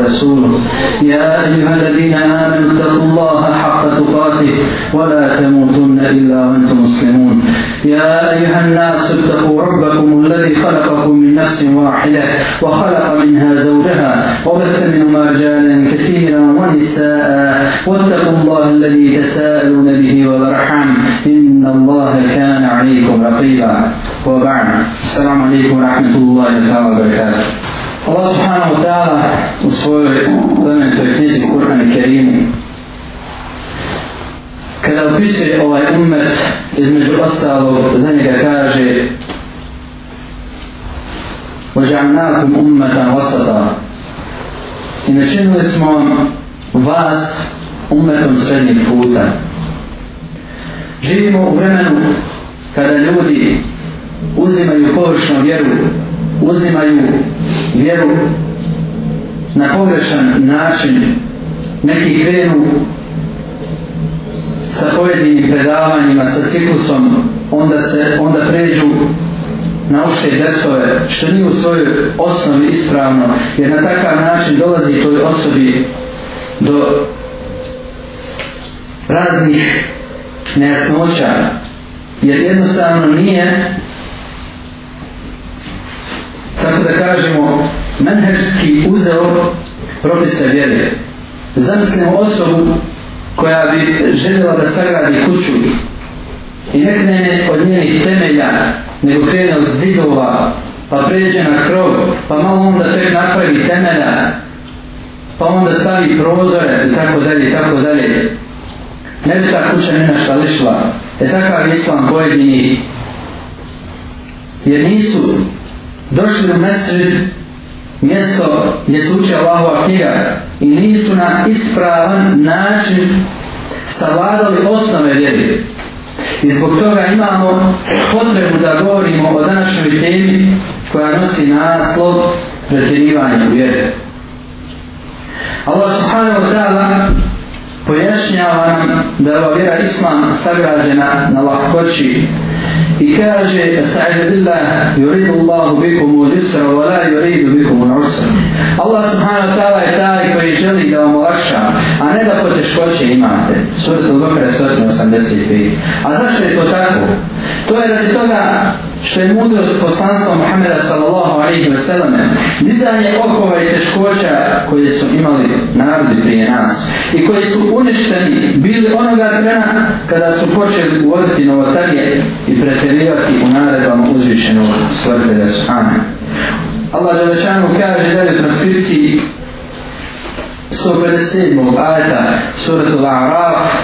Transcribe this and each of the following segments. ورسوله يا أيها الذين آمنوا اتقوا الله حق تقاته ولا تموتن إلا وأنتم مسلمون يا أيها الناس اتقوا ربكم الذي خلقكم من نفس واحدة وخلق منها زوجها وبث منهما رجالا كثيرا ونساء واتقوا الله الذي تساءلون به والأرحام إن الله كان عليكم رقيبا وبعد السلام عليكم ورحمة الله تعالى وبركاته Allah subhanahu wa ta'ala u svojoj plemenitoj knjizi Kur'an i Kerim kada opisuje ovaj umet između ostalog za njega kaže وَجَعْنَاكُمْ أُمَّةً وَسَطًا I načinili smo vas umetom srednjeg puta. Živimo u vremenu kada ljudi uzimaju površnu vjeru uzimaju vjeru na pogrešan način neki krenu sa pojedinim predavanjima, sa ciklusom, onda, se, onda pređu na uštje testove, što nije u svojoj osnovi ispravno, jer na takav način dolazi toj osobi do raznih nejasnoća, jer jednostavno nije tako da kažemo, menherski uzeo propisa vjere. Zamislimo osobu koja bi željela da sagradi kuću i ne krene od njenih temelja, nego krene od zidova, pa pređe na krov, pa malo onda tek napravi temelja, pa onda stavi prozore i tako dalje i tako dalje. Ne bi ta kuća nina šta lišla. E takav islam pojedini jer nisu došli na mesrid mjesto gdje se uče Allahu Akira i nisu na ispravan način savladali osnove vjeri. I zbog toga imamo potrebu da govorimo o današnjoj temi koja nosi naslov pretjerivanje u vjeri. Allah subhanahu wa ta'ala pojašnjava nam da je ova vjera Islam sagrađena na lahkoći i kaže sa'id billah yuridu Allahu bikum al-yusra wa la yuridu bikum al-usra Allah subhanahu wa ta'ala je taj koji želi da vam olakša a ne da poteškoće imate sura al-bakara 185 a zašto je to tako to je radi toga što je mudrost poslanstva Muhammeda sallallahu alaihi wa sallam dizanje okova i teškoća koje su imali narodi prije nas i koji su uništeni bili onoga trena kada su počeli uvoditi novotarije i pretjerivati u naredbama uzvišenog svrtelja su Amen Allah Đelešanu kaže da je u transkripciji 157. ajeta suratu Al-Araf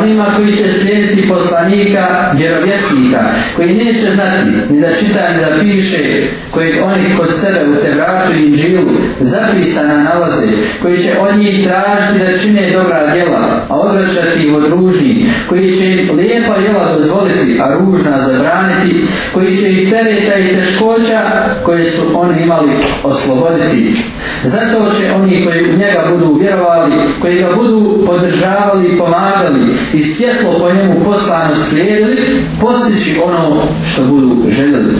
onima koji će slijediti poslanika vjerovjesnika koji neće znati ni da čita ni da piše koji oni kod sebe u Tevratu i Inđilu zapisana nalaze koji će od njih tražiti da čine dobra djela a odvraćati ih od ružnji koji će im lijepa djela dozvoliti a ružna zabraniti koji će ih tereta i teškoća koje su oni imali osloboditi zato će oni koji u njega budu vjerovali, koji ga budu podržavali i pomagali i svjetlo po njemu poslano slijedili, postići ono što budu željeli.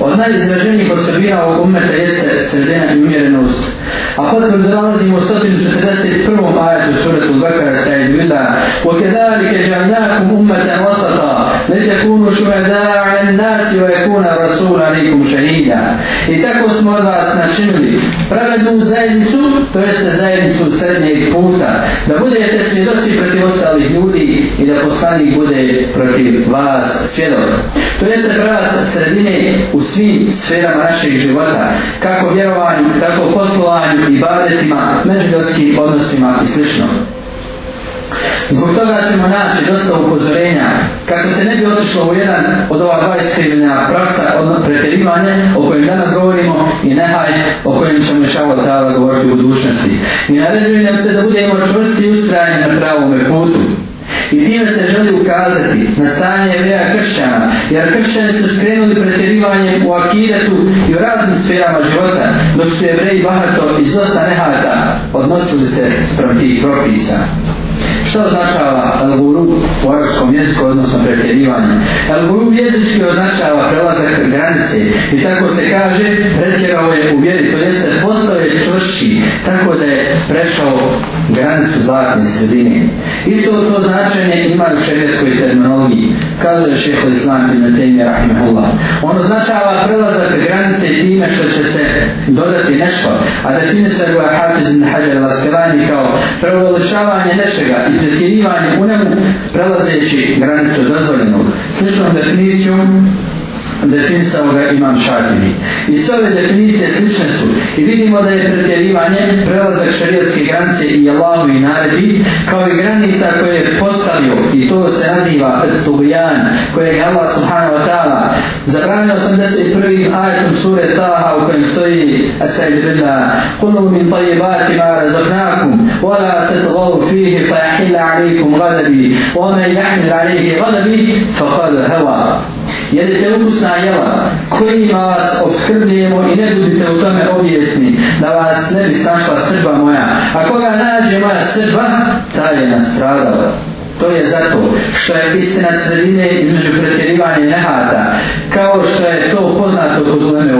Od najizraženijih osobina ovog umeta jeste sredena i umjerenost. A potom dolazimo u 141. ajatu suratu Bakara sa Edvila وَكَذَلِكَ جَعْنَاكُمْ أُمَّةً وَسَطًا لَتَكُونُ شُهَدَاءَ عَلَى النَّاسِ وَيَكُونَ رَسُولَ عَلَيْكُمْ شَهِيدًا I tako smo od vas načinili pravednu zajednicu, to jeste zajednicu srednjeg puta, da budete svjedoci protiv ostalih ljudi i da poslanik bude protiv vas svjedok. To jeste pravac sredine u svim sferama našeg života, kako vjerovanju, tako poslovanju i badetima, međudovskim odnosima i sl. Zbog toga ćemo naći dosta upozorenja kako se ne bi otišlo u jedan od ova dva iskrivljena pravca od pretjerivanja o kojem danas govorimo i nehaj o kojem ćemo iša ovo tava govoriti u budućnosti. I naređujem se da budemo čvrsti i ustrajeni na pravom putu. I tim se želi ukazati na stanje vera kršćana, jer kršćani su skrenuli pretjerivanje u akiretu i u raznim sferama života, dok su jevreji bahato iz dosta nehajta odnosili se sprem tih propisa. Što označava Al-Gurub u arabskom jeziku, odnosno pretjerivanje? Al-Gurub jezički označava prelazak granice i tako se kaže, pretjerao je u vjeri, to jeste postao je čvrši, tako da je prešao granicu zlatne sredine. Isto to značenje ima u šerijetskoj terminologiji, kazuje šeho islam i na temi rahimahullah. On označava prelazak granice time što će se dodati nešto, a da finisar u ahafiz in hađar laskevani kao preuveličavanje nečega i pretjerivanje u njemu prelazeći granicu dozvoljenog. Sličnom definicijom definisao ga imam šatibi. I sve ove definicije slične su i vidimo da je pretjerivanje prelazak šarijatske granice i Allahu i naredi kao i granica koje je postavio i to se naziva Tugrijan koje je Allah subhanahu wa ta'ala zabranio 81. ajetom sure Taha u kojem stoji Asaid Bila Kulu min tajibati ma razognakum wala tatgavu fihi fa jahilla alaikum gadabi wa me jahilla alaikum gadabi fa kada hava jedete ukusna jela kojima vas obskrbljujemo i ne budite u tome objesni da vas ne bi sašla srba moja a koga nađe moja srba taj je nastradala To je zato što je istina sredine između pretjerivanja nehata, kao što je to poznato kod uleme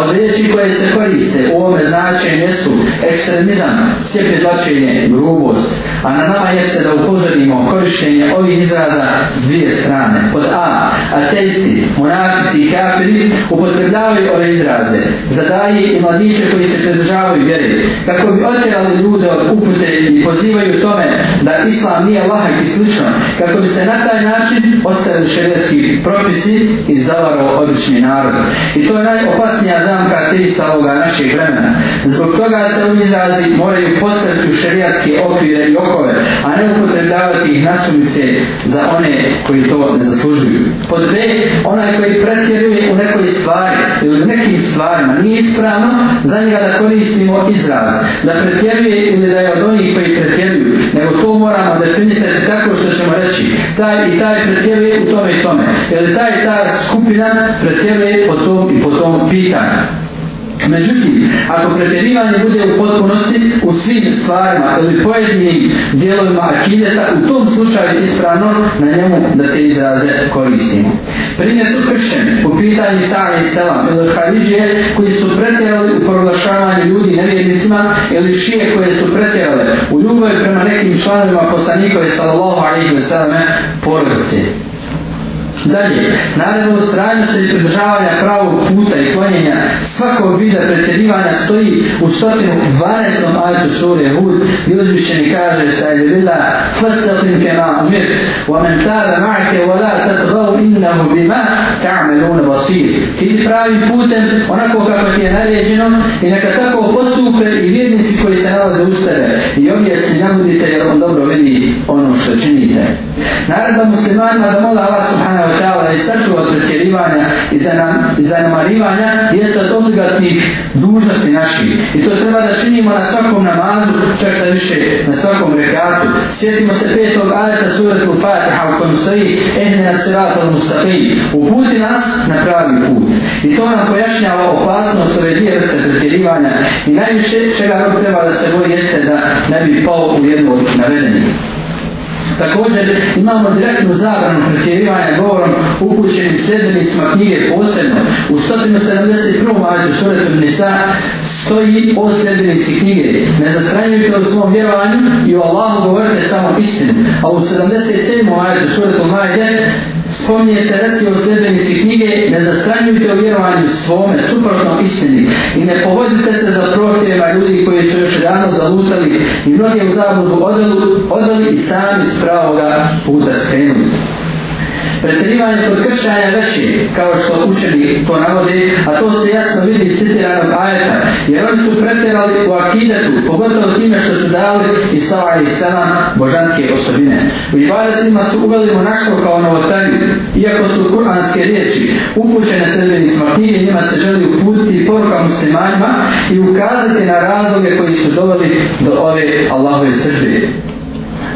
Od riječi koje se koriste u ovome značenje su ekstremizam, cijepjetlačenje, grubost. A na nama jeste da upozorimo korištenje ovih izraza s dvije strane. Pod A, ateisti, monakici i kafiri upotrebljavaju ove izraze. Zadaji i mladiće koji se predržavaju vjeri. Kako bi otjerali ljude od upute i pozivaju tome da islam nije lahak i slično. Kako bi se na taj način ostavili šedetski propisi i zavarao obični narod. I to je najopasnija znam karakterisa ovoga našeg vremena. Zbog toga se ovi izrazi moraju postaviti u šerijatske okvire i okove, a ne upotrebljavati ih nasumice za one koji to ne zaslužuju. Pod B, onaj koji pretjeruje u nekoj stvari ili u nekim stvarima nije ispravno za njega da koristimo izraz, da pretjeruje ili da je od onih koji pretjeruju, nego to moramo definitati tako što ćemo reći taj i taj pretjeruje u tome i tome. Jer taj i ta skupina pretjeruje po tom i po tom pitanju. Međutim, ako pretjerivanje bude u potpunosti u svim stvarima ili pojedinim dijelovima akideta, u tom slučaju ispravno na njemu da te izraze koristimo. Primjer su kršćani po pitanju stane i selam ili haridžije koji su pretjerali u proglašavanju ljudi nevjednicima ili šije koje su pretjerale u ljubavi prema nekim članovima poslanikove sallallahu alaihi wa sallame porodice. Dalje, nadalje stranice i pridržavanja pravog puta i klonjenja svakog vida predsjedivanja stoji u stotinu dvanestom ajtu suri Hud i uzvišćeni kaže sa ili bila fastatim kema umir wa men tada ma'ke wa la tatgav innahu bima ka'melun vasir ti pravi putem onako kako ti je naređeno i neka tako postupe i vjednici koji dao za ustane i objasni nabudite jer on dobro vidi ono što činite. Naredba muslimanima da mola Allah subhanahu wa ta'ala i srču od pretjerivanja i, zanam, i zanamarivanja jeste od obligatnih dužnosti naših. I to treba da činimo na svakom namazu, čak da više na svakom rekatu. Sjetimo se petog ajeta suratu Fatiha u kojem stoji Ehne Asirat al-Mustafi. Uputi nas na pravi put. I to nam pojašnjava opasnost ove dvije vrste pretjerivanja i najviše čega nam treba da se svoj jeste da ne bi pao u jednu od navedenih. Također imamo direktnu zabranu pretjerivanja govorom upućenim sljedenicima knjige posebno. U 171. ajdu suretu Nisa stoji o sljedenici knjige. Ne zastranjujte u svom vjerovanju i o Allahu govorite samo istinu. A u 77. ajdu suretu Majde spominjete recimo sljedevnici knjige, ne zastranjujte u vjerovanju svome, suprotno istini, i ne povozite se za prohtjeva ljudi koji su još rano zalutali i mnoge u zabudu odali, odali i sami s pravoga puta skrenuli. Pretjerivanje kod kršćanja veći, kao što učeni to navodi, a to se jasno vidi iz citiranog ajeta, jer oni su pretjerali u akidetu, pogotovo time što su dali i sava i sena božanske osobine. U ibadetima su uveli monaško kao novotari, iako su kuranske riječi upućene sredbeni smrti, njima se želi uputiti poruka muslimanima i ukazati na razloge koji su dovali do ove Allahove srđe.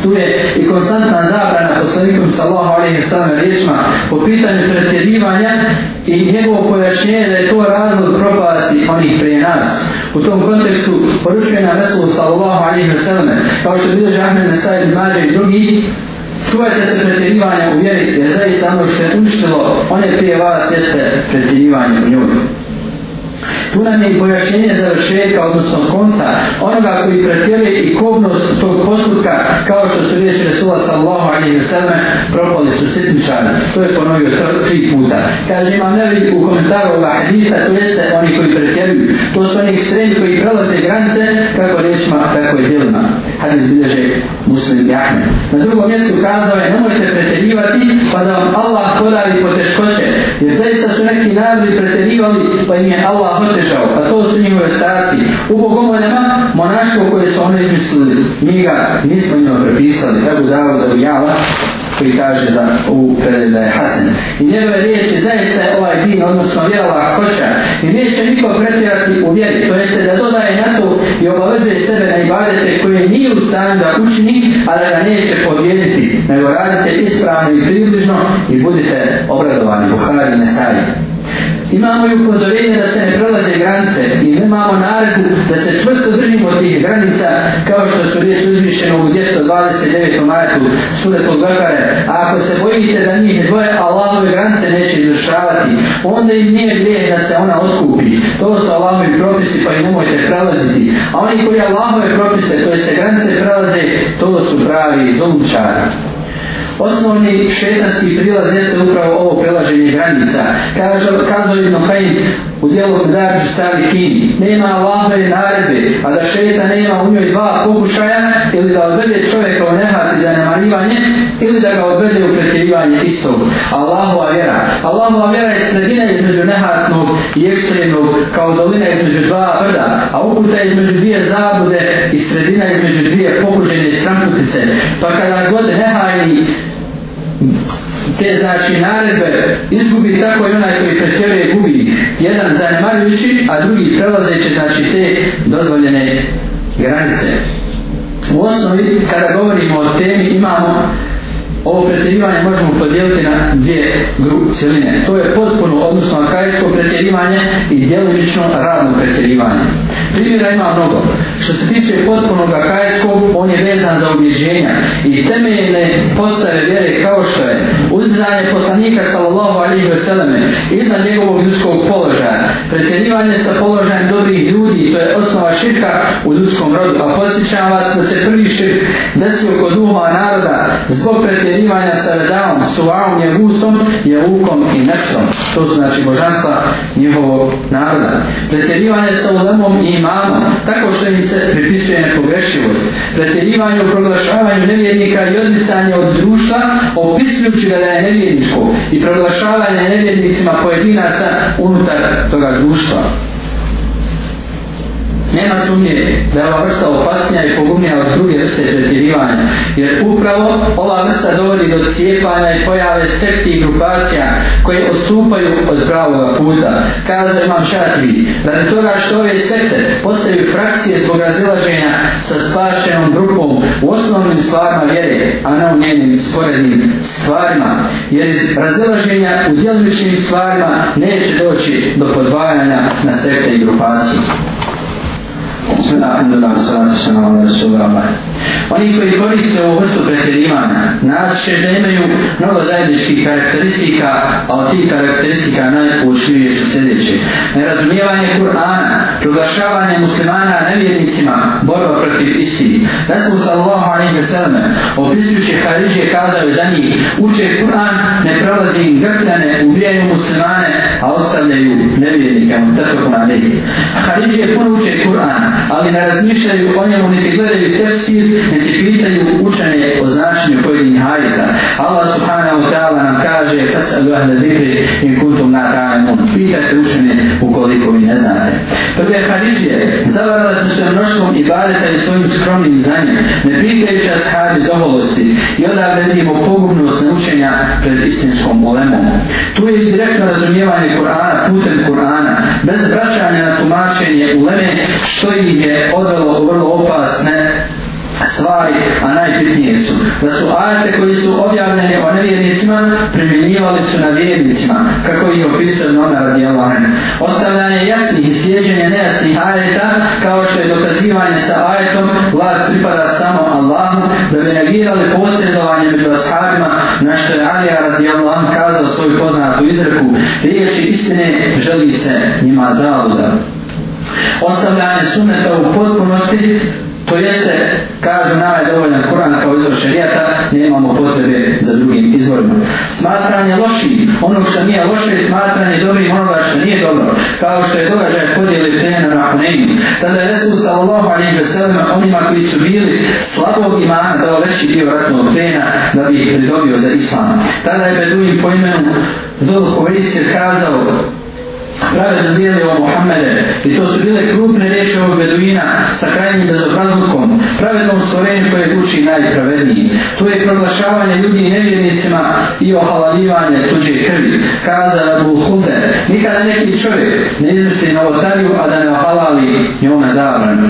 Tu je i konstantna zabrana poslanikom sallahu alaihi sallam riječima po pitanju predsjedivanja i njegovo pojašnjenje da je to razlog propasti onih prije nas. U tom kontekstu poručuje nam Resul sallahu alaihi sallam kao što vidio Žahmin Nesaj i Mađe i drugi Čuvajte se pretjerivanja u vjeri, jer zaista ono što je uništilo, one prije vas jeste pretjerivanje u njoj. Tu nam je pojašnjenje za rešetka, odnosno konca, onoga koji pretjeruje i kognost tog postupka, kao što su riječi Resula sallahu alaihi wa sallam, propali su sitničani. To je ponovio tri puta. Kaže imam nevi u komentaru ova hadista, to jeste oni koji pretjeruju. To su oni ekstremi koji prelaze granice, kako rečima, tako je djelima. Hadis bilježe muslim i ahmed. Na drugom mjestu kazao je, nemojte pretjerivati, pa da vam Allah podari poteškoće. Jer zaista su neki narodi pretjerivali, pa im je Allah Allah otežao, a to su njihove stacije. U Bogomu nema monaško koje su oni izmislili. Mi ga nismo njima prepisali, tako da je da ujava koji kaže za ovu predelja je Hasan. I njegove riječi zaista je ovaj din, odnosno vjera lakoća, i neće niko pretirati u vjeri, to jeste da dodaje na to i obavezuje sebe na ibadete koje nije u stanju da učini, a da ga neće pobjediti, nego radite ispravno i približno i budite obradovani, Buhari i Nesari. Imamo i upozorenje da se ne prelaze granice i imamo naredu da se čvrsto držimo tih granica kao što su riječ uzvišeno u 229. majetu suretog Bakare. A ako se bojite da njih dvoje Allahove granice neće izrušavati, onda im nije grijeh da se ona otkupi. To su Allahovi propisi pa i nemojte prelaziti. A oni koji Allahove propise, to se granice prelaze, to su pravi zomčari. Osnovni šetanski prilaz jeste upravo ovo prelaženje granica. Kaže, kazao im Nuhajn u dijelu Kudarđu stari kin. Nema Allaha i naredbe, a da šeta nema u njoj dva pokušaja ili da odvede čovjeka u nehat i zanemarivanje ili da ga odvede u pretjerivanje istog. Allahu vjera. Allahu vjera je sredina između nehatnog i ekstremnog kao dolina između dva brda, a uputa između dvije zabude i sredina između dvije pokušene stramputice. Pa kada god nehajni te znači naredbe izgubi tako i onaj koji pred sebe gubi jedan zanimarujući a drugi prelazeći znači te dozvoljene granice u osnovi kada govorimo o temi imamo ovo pretjerivanje možemo podijeliti na dvije grupe cijeline. To je potpuno, odnosno arkajsko pretjerivanje i djelovično radno pretjerivanje. Primjera ima mnogo. Što se tiče potpunog arkajskog, on je vezan za obježenja i temeljne postave vjere kao što je uzdizanje poslanika sallallahu alaihi wa sallam iznad njegovog ljudskog položaja, pretjerivanje sa položajem dobrih ljudi, to je osnova širka u ljudskom rodu, a posjećam vas da se prvi širk desio kod duha naroda zbog pretjerivanja sa redavom, suvarom, jagusom, jagukom i nesom. To su znači božanstva njihovog naroda. Pretjerivanje sa ulemom i imamom, tako što im se pripisuje nepogrešivost. Pretjerivanje u proglašavanju nevjernika i odricanje od društva, opisujući ga objava nevjedničkog i proglašavanja nevjednicima pojedinaca unutar toga društva. Nema sumnje da je ova vrsta opasnija i pogumnija od druge vrste pretjerivanja, jer upravo ova vrsta dovodi do cijepanja i pojave sekti i grupacija koje odstupaju od pravog puta. Kaže imam šatvi, radi toga što ove sekte postaju frakcije zbog razilaženja sa spašenom grupom u osnovnim stvarima vjere, a ne u njenim sporednim stvarima, jer iz razilaženja u djelovičnim stvarima neće doći do podvajanja na sekte i grupaciju sve nakon da vam salati se na ovom Rasulu Oni koji koriste ovu vrstu pretjerivanja, nas će da imaju mnogo zajedničkih karakteristika, a od tih karakteristika najpoučnije je što sljedeće. Nerazumijevanje Kur'ana, proglašavanje muslimana nevjernicima, borba protiv isti. Rasul sallallahu alaihi wa sallam, opisujući Harijđe kazao za njih, uče Kur'an, ne prolazi im grtane, ubijaju muslimane, a ostavljaju nevjernike, mutatakum alaihi. Harijđe puno uče Kur'ana, ali ne razmišljaju o njemu, niti gledaju tefsir, niti pitaju učenje o značenju pojedinih hajita. Allah subhanahu tesalu ahle zikri in kuntum na ta'amun. Pitajte učeni ukoliko vi ne znate. Prvi je hadis je, zavarala se sve mnoštvom i badeta i svojim skromnim znanjem, ne pitajući ashabi zoholosti i onda vedimo pogubnost naučenja pred istinskom ulemom. Tu je direktno razumijevanje Kur'ana putem Kur'ana, bez vraćanja na tumačenje uleme, što ih je odvelo u vrlo opasne stvari, a najbitnije su da su ajate koji su objavljeni o nevjernicima primjenjivali su na vjernicima, kako ih opisuje Mona radi Allahem. Ostavljanje jasnih i sljeđenje nejasnih ajeta, kao što je dokazivanje sa ajetom, vlast pripada samo Allahu, da bi negirali posredovanje među ashabima, na što je Alija radi Allahem kazao svoju poznatu izreku, riječi istine želi se njima zaluda. Ostavljanje suneta u potpunosti To jeste, kažu nam je dovoljan Kur'an kao izvor šarijata, ne imamo potrebe za drugim izvorima. Smatranje loši, ono što nije loše, smatranje dobri, onoga što nije dobro. Kao što je događaj podijeli tenu na Hunenu. Tada je Resul sallallahu alaihi wa sallam onima koji su bili slabog imana dao veći dio ratnog tena da bi ih pridobio za islam. Tada je Beduin po imenu Zulhu Vrisir kazao pravedno dijeli o Muhammede i to su bile krupne reči ovog beduina sa krajnjim bezobrazlukom, pravedno u stvorenju koje uči najpravedniji. To je proglašavanje ljudi nevjernicima i ohalavivanje tuđe krvi. Kaza Abu Hude, nikada neki čovjek ne izvrsti novotariju, a da ne ohalali njome zabranu.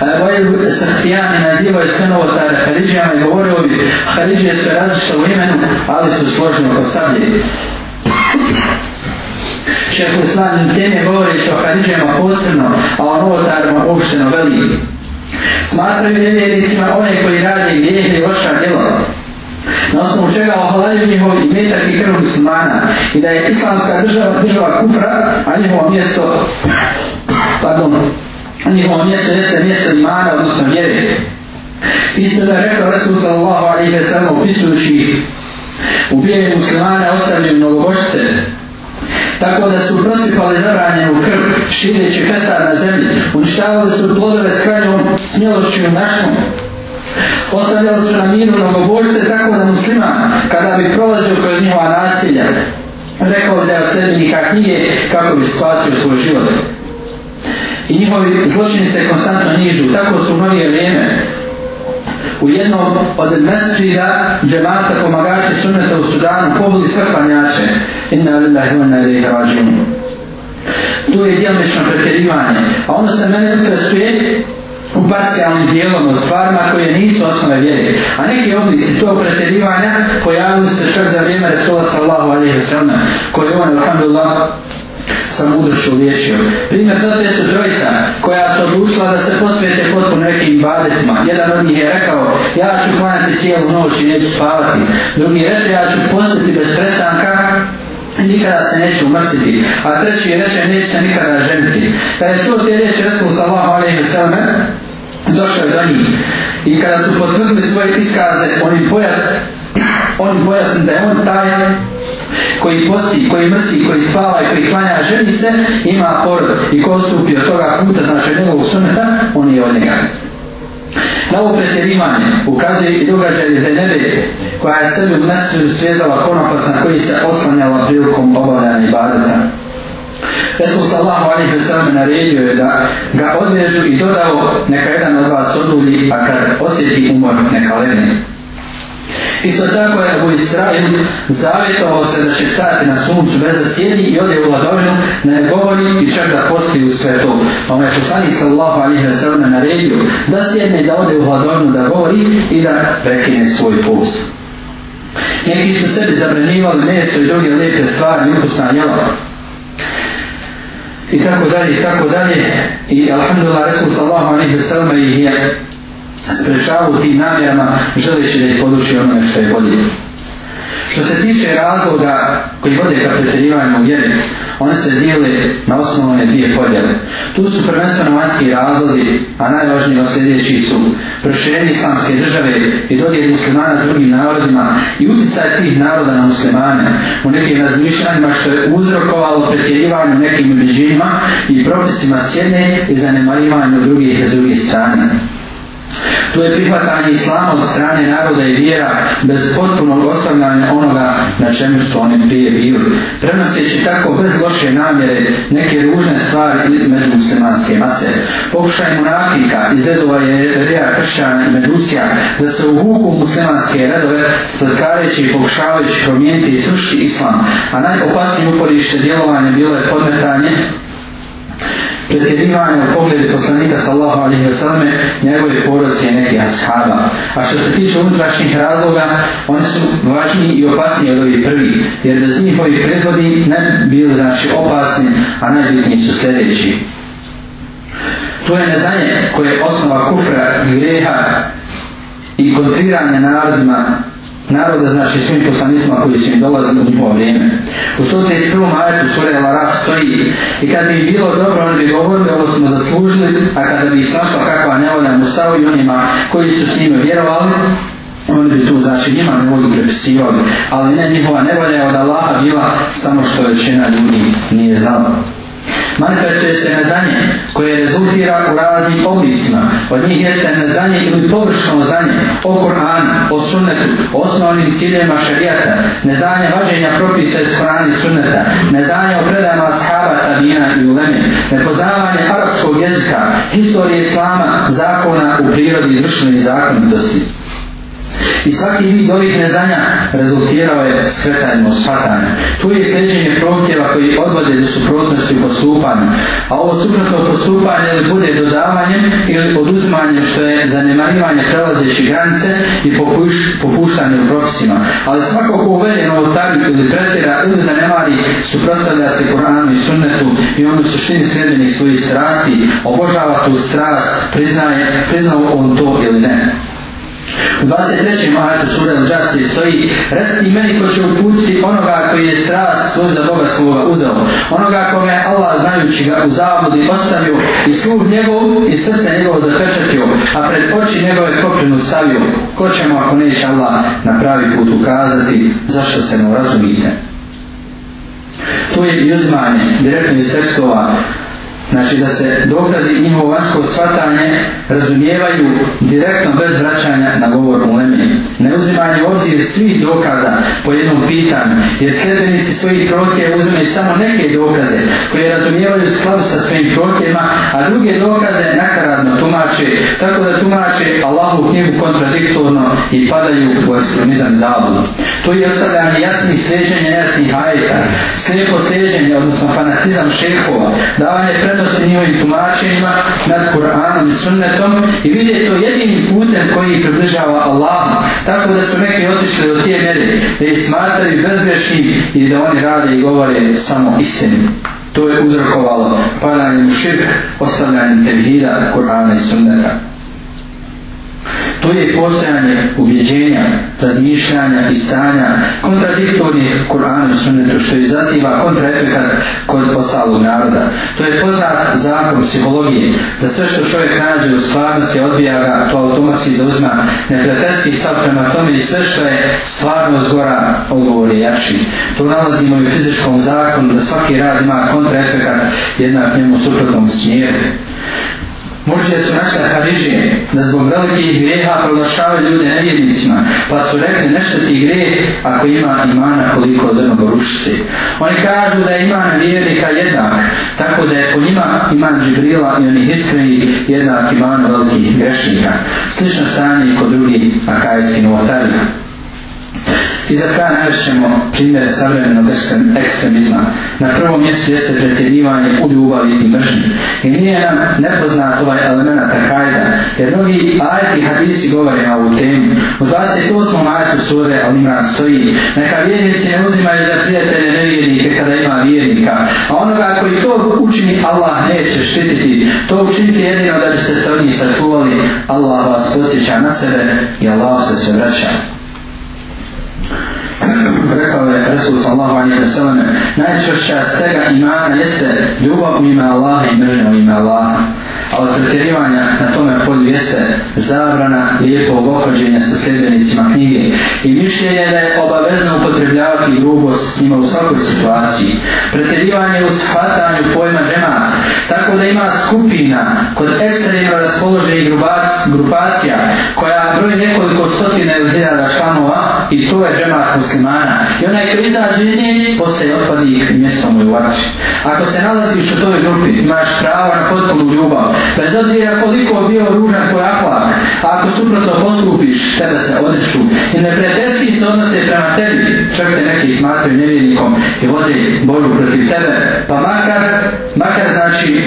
A je Bajr Sahtijan i naziva je sve novotare Haridžijama i govorio bi Haridžije sve različite u imenu, ali su složni oko sablje. Šeho Islam im teme govori što hadiđama posebno, a o novotarima uopšteno veli. Smatraju nevjernicima one koji radi vježne i loša djela, na osnovu čega ohladili njihov i metak i krvom muslimana i da je islamska država država kufra, a njihovo mjesto, pardon, a njihovo mjesto jeste mjesto imana, odnosno vjere. Isto da je rekao Resul sallallahu alaihi wa sallam opisujući ubijenje muslimana ostavljaju mnogobošce, Tako da su prosipali zabranje u krv, šireći kestar na zemlji, uništavali su plodove s krajnjom smjelošću i naškom. Ostavljali su na miru na mogućite tako da muslima, kada bi prolazio kroz njihova nasilja, rekao bi da je od sredinika knjige kako bi spasio svoj život. I njihovi zločini se konstantno nižu, tako su u novije vrijeme, u jednom od mesira džemata pomagača sunneta u Sudanu pobili srpanjače inna lillahi wa inna ilaihi rajiun to je djelmično pretjerivanje a ono se mene ukazuje u parcijalnim dijelom od stvarima koje nisu osnove vjere. A neki oblici tog pretjerivanja pojavili se čak za vrijeme Resula sallahu alaihi wa sallam koji on, alhamdulillah, sa mudrošću liječio. Primjer to te su trojica koja su odlučila da se posvete potpuno nekim ibadetima. Jedan od njih je rekao, ja ću klanjati cijelu noć i neću spavati. Drugi je rekao, ja ću postati bez prestanka nikada se neće umrsiti, a treći je reče neće se nikada ženiti. Kada je čuo te riječi Resul sallahu alaihi wa sallam, došao je do njih. I kada su potvrdili svoje iskaze, oni pojasni, oni pojasni da je on tajan, koji posti, koji mrsi, koji spava i priklanja ženi se, ima porod i ko stupi od toga puta, znači od njegovog suneta, on je od njega. Na ovo pretjerivanje ukazuje i događaj iz nebe koja je sebi u nasilju svjezala konopac na koji se oslanjala prilikom obavljanja ibadeta. Resul sallahu alaihi wa sallam naredio je da ga odvežu i dodao neka jedan od vas odluli, a kad osjeti umor neka lenje. Isto tako je u Israel zavjetovao se da će stati na suncu bez da sjedi i ode u ladovinu, ne govori i čak da posti u svetu. Pa me poslani sallahu alihi wa naredio da sjedne i da ode u ladovinu da govori i da prekine svoj post. Neki su sebi zabranivali meso i druge lijepe stvari, ukusna jela. I tako dalje, i tako dalje. I alhamdulillah, Resul sallahu alihi wa sallam ih je sprečavaju tim namjerama želeći da ih poduči ono što je bolje. Što se tiče razloga koji vode ka pretjerivanju vjere, one se dijele na osnovne dvije podjele. Tu su prvenstveno vanjski razlozi, a najvažniji od sljedeći su proširenje islamske države i dodijel muslimana drugim narodima i utjecaj tih naroda na muslimane u nekim razmišljanjima što je uzrokovalo pretjerivanju nekim ubeđenjima i propisima s jedne i zanemarivanju drugih iz drugih strane. To je prihvatanje islama od strane naroda i vjera bez potpunog ostavljanja onoga na čemu su oni prije bili. Prenoseći tako bez loše namjere neke ružne stvari među muslimanske mace. Pokušaj monafika iz redova je rija kršćana i medusija da se u huku muslimanske redove sletkareći i pokušavajući promijeniti i srušiti islam. A najopasnije uporište djelovanja bilo je podmetanje pretjerivanje u pogledu poslanika sallahu alaihi wa sallame, njegove porodice i neke ashaba. A što se tiče unutrašnjih razloga, oni su važniji i opasniji od ovih prvi, jer bez njihovih predvodi ne bili znači opasni, a najbitniji su sljedeći. To je nedanje koje je osnova kufra, greha i kontriranje narodima naroda, znači svim poslanicima koji će im dolaziti u njihovo vrijeme. U 131. ajetu sura El Araf stoji i kad bi bilo dobro, oni bi govorili, ovo smo zaslužili, a kada bi snašla kakva nevolja Musavu i onima koji su s njima vjerovali, oni bi tu, znači njima ne mogu prepisivali, ali ne njihova nevolja je od Allaha bila samo što većina ljudi nije znala manifestuje se neznanje koje rezultira u raznim oblicima. Od njih jeste neznanje ili površno znanje o Koranu, o sunnetu, o osnovnim ciljevima šarijata, neznanje važenja propisa iz Korana i sunneta, neznanje o predama shaba, tabina i uleme, nepoznavanje arabskog jezika, historije islama, zakona u prirodi i zršnoj zakonitosti. I svaki vid ovih neznanja rezultirao je skretanjem uspatanja. Tu je sređenje prohtjeva koji odvode do suprotnosti u postupanju. A ovo suprotno postupanje bude dodavanje ili oduzmanje što je zanemarivanje prelazeći granice i popuš, popuštanje u profesima. Ali svako ko uvede novo tarnu koji pretjera ili zanemari suprotstavlja se Koranu i Sunnetu i ono su štini sredbenih svojih strasti, obožava tu strast, priznaje, priznao on to ili ne. U 23. majetu sura Al-Jasri stoji Red i meni ko će uputiti onoga koji je strast svoj za Boga svoga uzeo Onoga kome je Allah znajući ga u zavodi ostavio I sluh njegov i srce njegov zapečatio A pred oči njegove kopljenu stavio Ko će mu ako neće Allah na pravi put ukazati Zašto se mu razumite To je i uzmanje direktno iz tekstova znači da se dokazi njihovo vanjsko shvatanje razumijevaju direktno bez vraćanja na govor u lemi. Ne uzimanje obzir svih dokaza po jednom pitanju, jer sljedenici svojih protje uzme samo neke dokaze koje razumijevaju skladu sa svojim protjema, a druge dokaze nakaradno tumače, tako da tumače Allahu knjigu kontradiktorno i padaju u ekstremizam zabudu. To je ostavljanje jasnih sređenja, jasnih hajeta, slijepo sređenje, odnosno fanatizam šehova, davanje prednosti odnosu njihovim tumačenjima nad Kur'anom i sunnetom i vidjeti to jedini putem koji ih približava Allahu. Tako da su neki otišli do tije mjere da ih smatraju bezgrešnim i da oni rade i govore samo istinu. To je uzrokovalo paranje u širk, ostavljanje tevhida, Kur'ana i sunneta. To je postojanje ubjeđenja, razmišljanja i stanja kontradiktornih Kur'ana i Sunnetu što izaziva kontraefekat kod ostalog naroda. To je poznat zakon psihologije da sve što čovjek nađe u stvarnosti odbija ga, to automatski zauzma neprijateljski stav prema tome i sve što je stvarno zgora odgovor je jači. To nalazimo i u fizičkom zakonu da svaki rad ima kontraefekat jednak njemu suprotnom smjeru. Možete su naša kariđe da zbog velike greha proglašavaju ljude nevjednicima, pa su rekli nešto ti gre ako ima imana koliko zrno borušice. Oni kažu da je iman vjernika jednak, tako da je po njima iman Džibrila i onih iskreni jednak imanu velikih grešnika. Slično stanje i kod drugih akajskih novotarija. I za kraj navršemo primjer savremenog ekstremizma. Na prvom mjestu jeste pretjerivanje u ljubavi i mržnje. I nije nam nepoznat ovaj element Akajda, jer mnogi ajati i hadisi govore o ovu temu. U 28. ajatu sure Al-Imran stoji, neka vjernici ne uzimaju za prijatelje nevjernike kada ima vjernika, a onoga koji to učini Allah neće štititi, to učiniti jedino da biste se od njih sačuvali, Allah vas posjeća na sebe i Allah se sve vraća. Rekao je Resul sallahu alaihi wa sallam, najčešća stega imana jeste ljubav u ime Allah pretjerivanja na tome polju jeste zabrana lijepog okrađenja sa sljedenicima knjige i mišljenje je da je obavezno upotrebljavati grubost s njima u svakoj situaciji. Pretjerivanje u shvatanju pojma džema, tako da ima skupina kod ekstremno raspoložene grubac, grupacija koja broji nekoliko stotine ili hiljada članova i to je džema muslimana. I onaj koji izađe iz njeni, postaje otpadnih mjestom u vači. Ako se nalaziš u toj grupi, imaš pravo na potpunu ljubav, bez dođe je koliko bio ružan koj akvak, a ako suprotno postupiš, tebe se odreću. I neprijateljski se odnose prema tebi, čak te neki smatraju nevjernikom i vode boju protiv tebe, pa makar, makar znači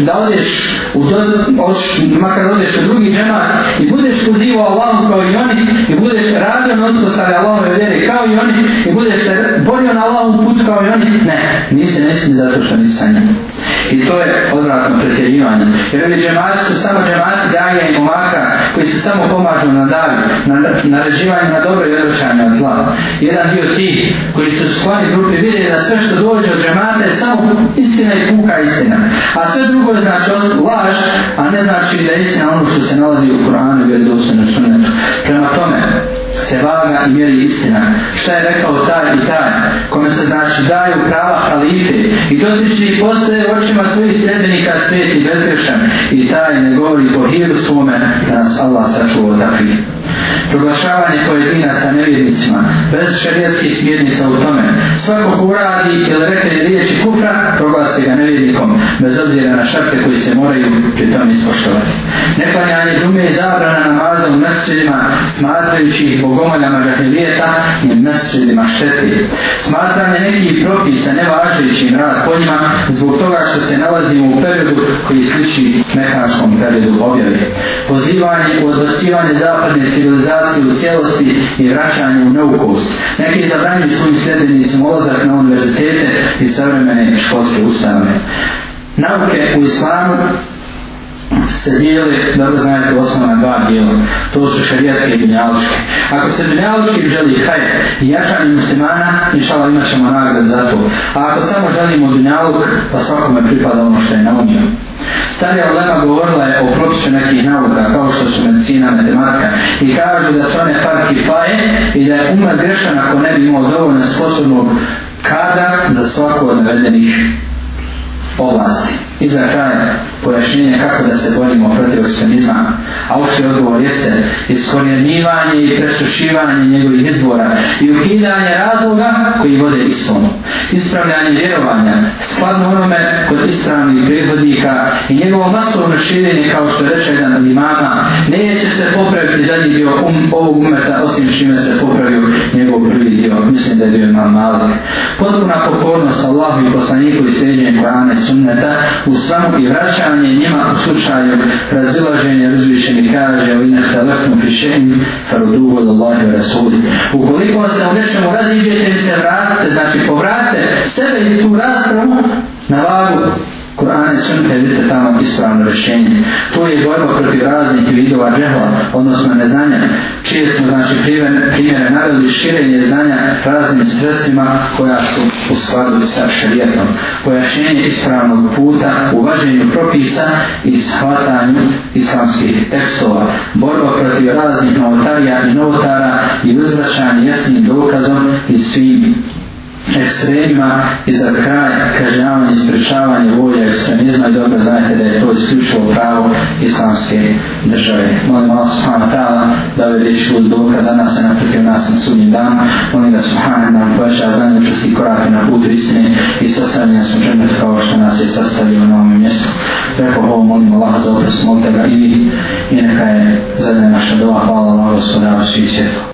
da odeš u to, oš, makar odeš u drugi džemat i budeš pozivo Allahom kao i oni i budeš radio nosko stane Allahove vjere kao i oni i budeš se govorio na Allahom putu kao i oni, ne, nisi nesmi zato što nisi sa njim. I to je odvratno pretjerivanje. Jer oni džemati su samo džemati daje i momaka koji se samo pomažu na davi, na, na reživanje, na dobro i odvraćanje od zla. Jedan dio ti koji su skloni grupi vidi da sve što dođe od džemata je samo istina i puka istina. A sve drugo je znači laž, a ne znači da je istina ono što se nalazi u Koranu i vjerodostojno sunetu. Prema tome, se vaga i mjeri istina. Šta je rekao taj i taj? kome se znači daju prava halife i dotiči i postaje očima svojih sredbenika svet i bezgrešan i taj ne govori po hiru svome da nas Allah sačuo takvi. Proglašavanje pojedina sa nevjednicima, bez šarijatskih smjernica u tome, svako ko uradi ili reke riječi kufra, proglasi ga nevjednikom, bez obzira na šarte koji se moraju pri tom ispoštovati. Neklanjanje dume i zabrana namaza u mrsćedima, smatrajući ih bogomoljama žahilijeta, je mrsćedima šteti. Smatranje nekih propisa nevažećim rad po njima zbog toga što se nalazimo u periodu koji sliči mehanskom periodu objave. Pozivanje u odbacivanje zapadne civilizacije u cijelosti i vraćanje u neukost. Neki zabranju svojim sljedenicima ulazak na univerzitete i savremene školske ustanove. Nauke u islamu se dijeli, dobro znajete, osnovna dva dijela. To su šarijatske i genealoške. Ako se genealoški želi haj i jačanje muslimana, inšala imat ćemo nagrad za to. A ako samo želimo genealog, pa svakome pripada ono što je naumio. Starija Lema govorila je o propisu nekih nauka, kao što su medicina, matematika, i kažu da su one parki faje i da je umar grešan ako ne bi imao dovoljno sposobnog kada za svako od navedenih oblasti. I za kraj pojašnjenje kako da se borimo protiv ekstremizma, a uopće odgovor jeste iskorjenivanje i presušivanje njegovih izvora i ukidanje razloga koji vode islomu. Ispravljanje vjerovanja, skladno onome kod ispravnih prihodnika i njegovo masovno širenje kao što reče jedan od imama, neće se popraviti zadnji dio um, ovog umeta osim čime se popravio njegov prvi dio, mislim da je bio imam malik. Potpuna pokornost Allahu i poslaniku i sređenju Kur'ana i sunneta u svam i vraćanje njima u slučaju razilaženja razvišeni kaže u ina htalaknu fišenju faruduhu od Allahi wa Rasuli ukoliko se u nečemu razliđete i se vratite znači povratite sebe i tu raspravu na vagu Kur'an i sunnete vidite tamo ispravno rješenje. To je borba protiv raznih vidova džehla, odnosno neznanja, čije smo znači primjere, primjere navjeli širenje znanja raznim sredstvima koja su u skladu sa šarijetom. Pojašnjenje ispravnog puta, uvađenju propisa i shvatanju islamskih tekstova. Borba protiv raznih novotarija i novotara i uzvraćanje jasnim dokazom i svim ekstremima i za kraj kažnjavanje i sprečavanje volje ekstremizma i dobro znajte da je to isključivo pravo islamske države. Molim Allah subhanahu ta'ala da ove riječi budu dokaz za nas i na protiv nas na sudnji dan. Molim da subhanahu nam poveća za nečesti korake na putu istine i sastavljanje su žene kao što nas je sastavio na ovom mjestu. Preko ovo molim Allah za oprost molite ga i, i neka je zadnja naša doba. Hvala Allah gospodaru svih svijetu.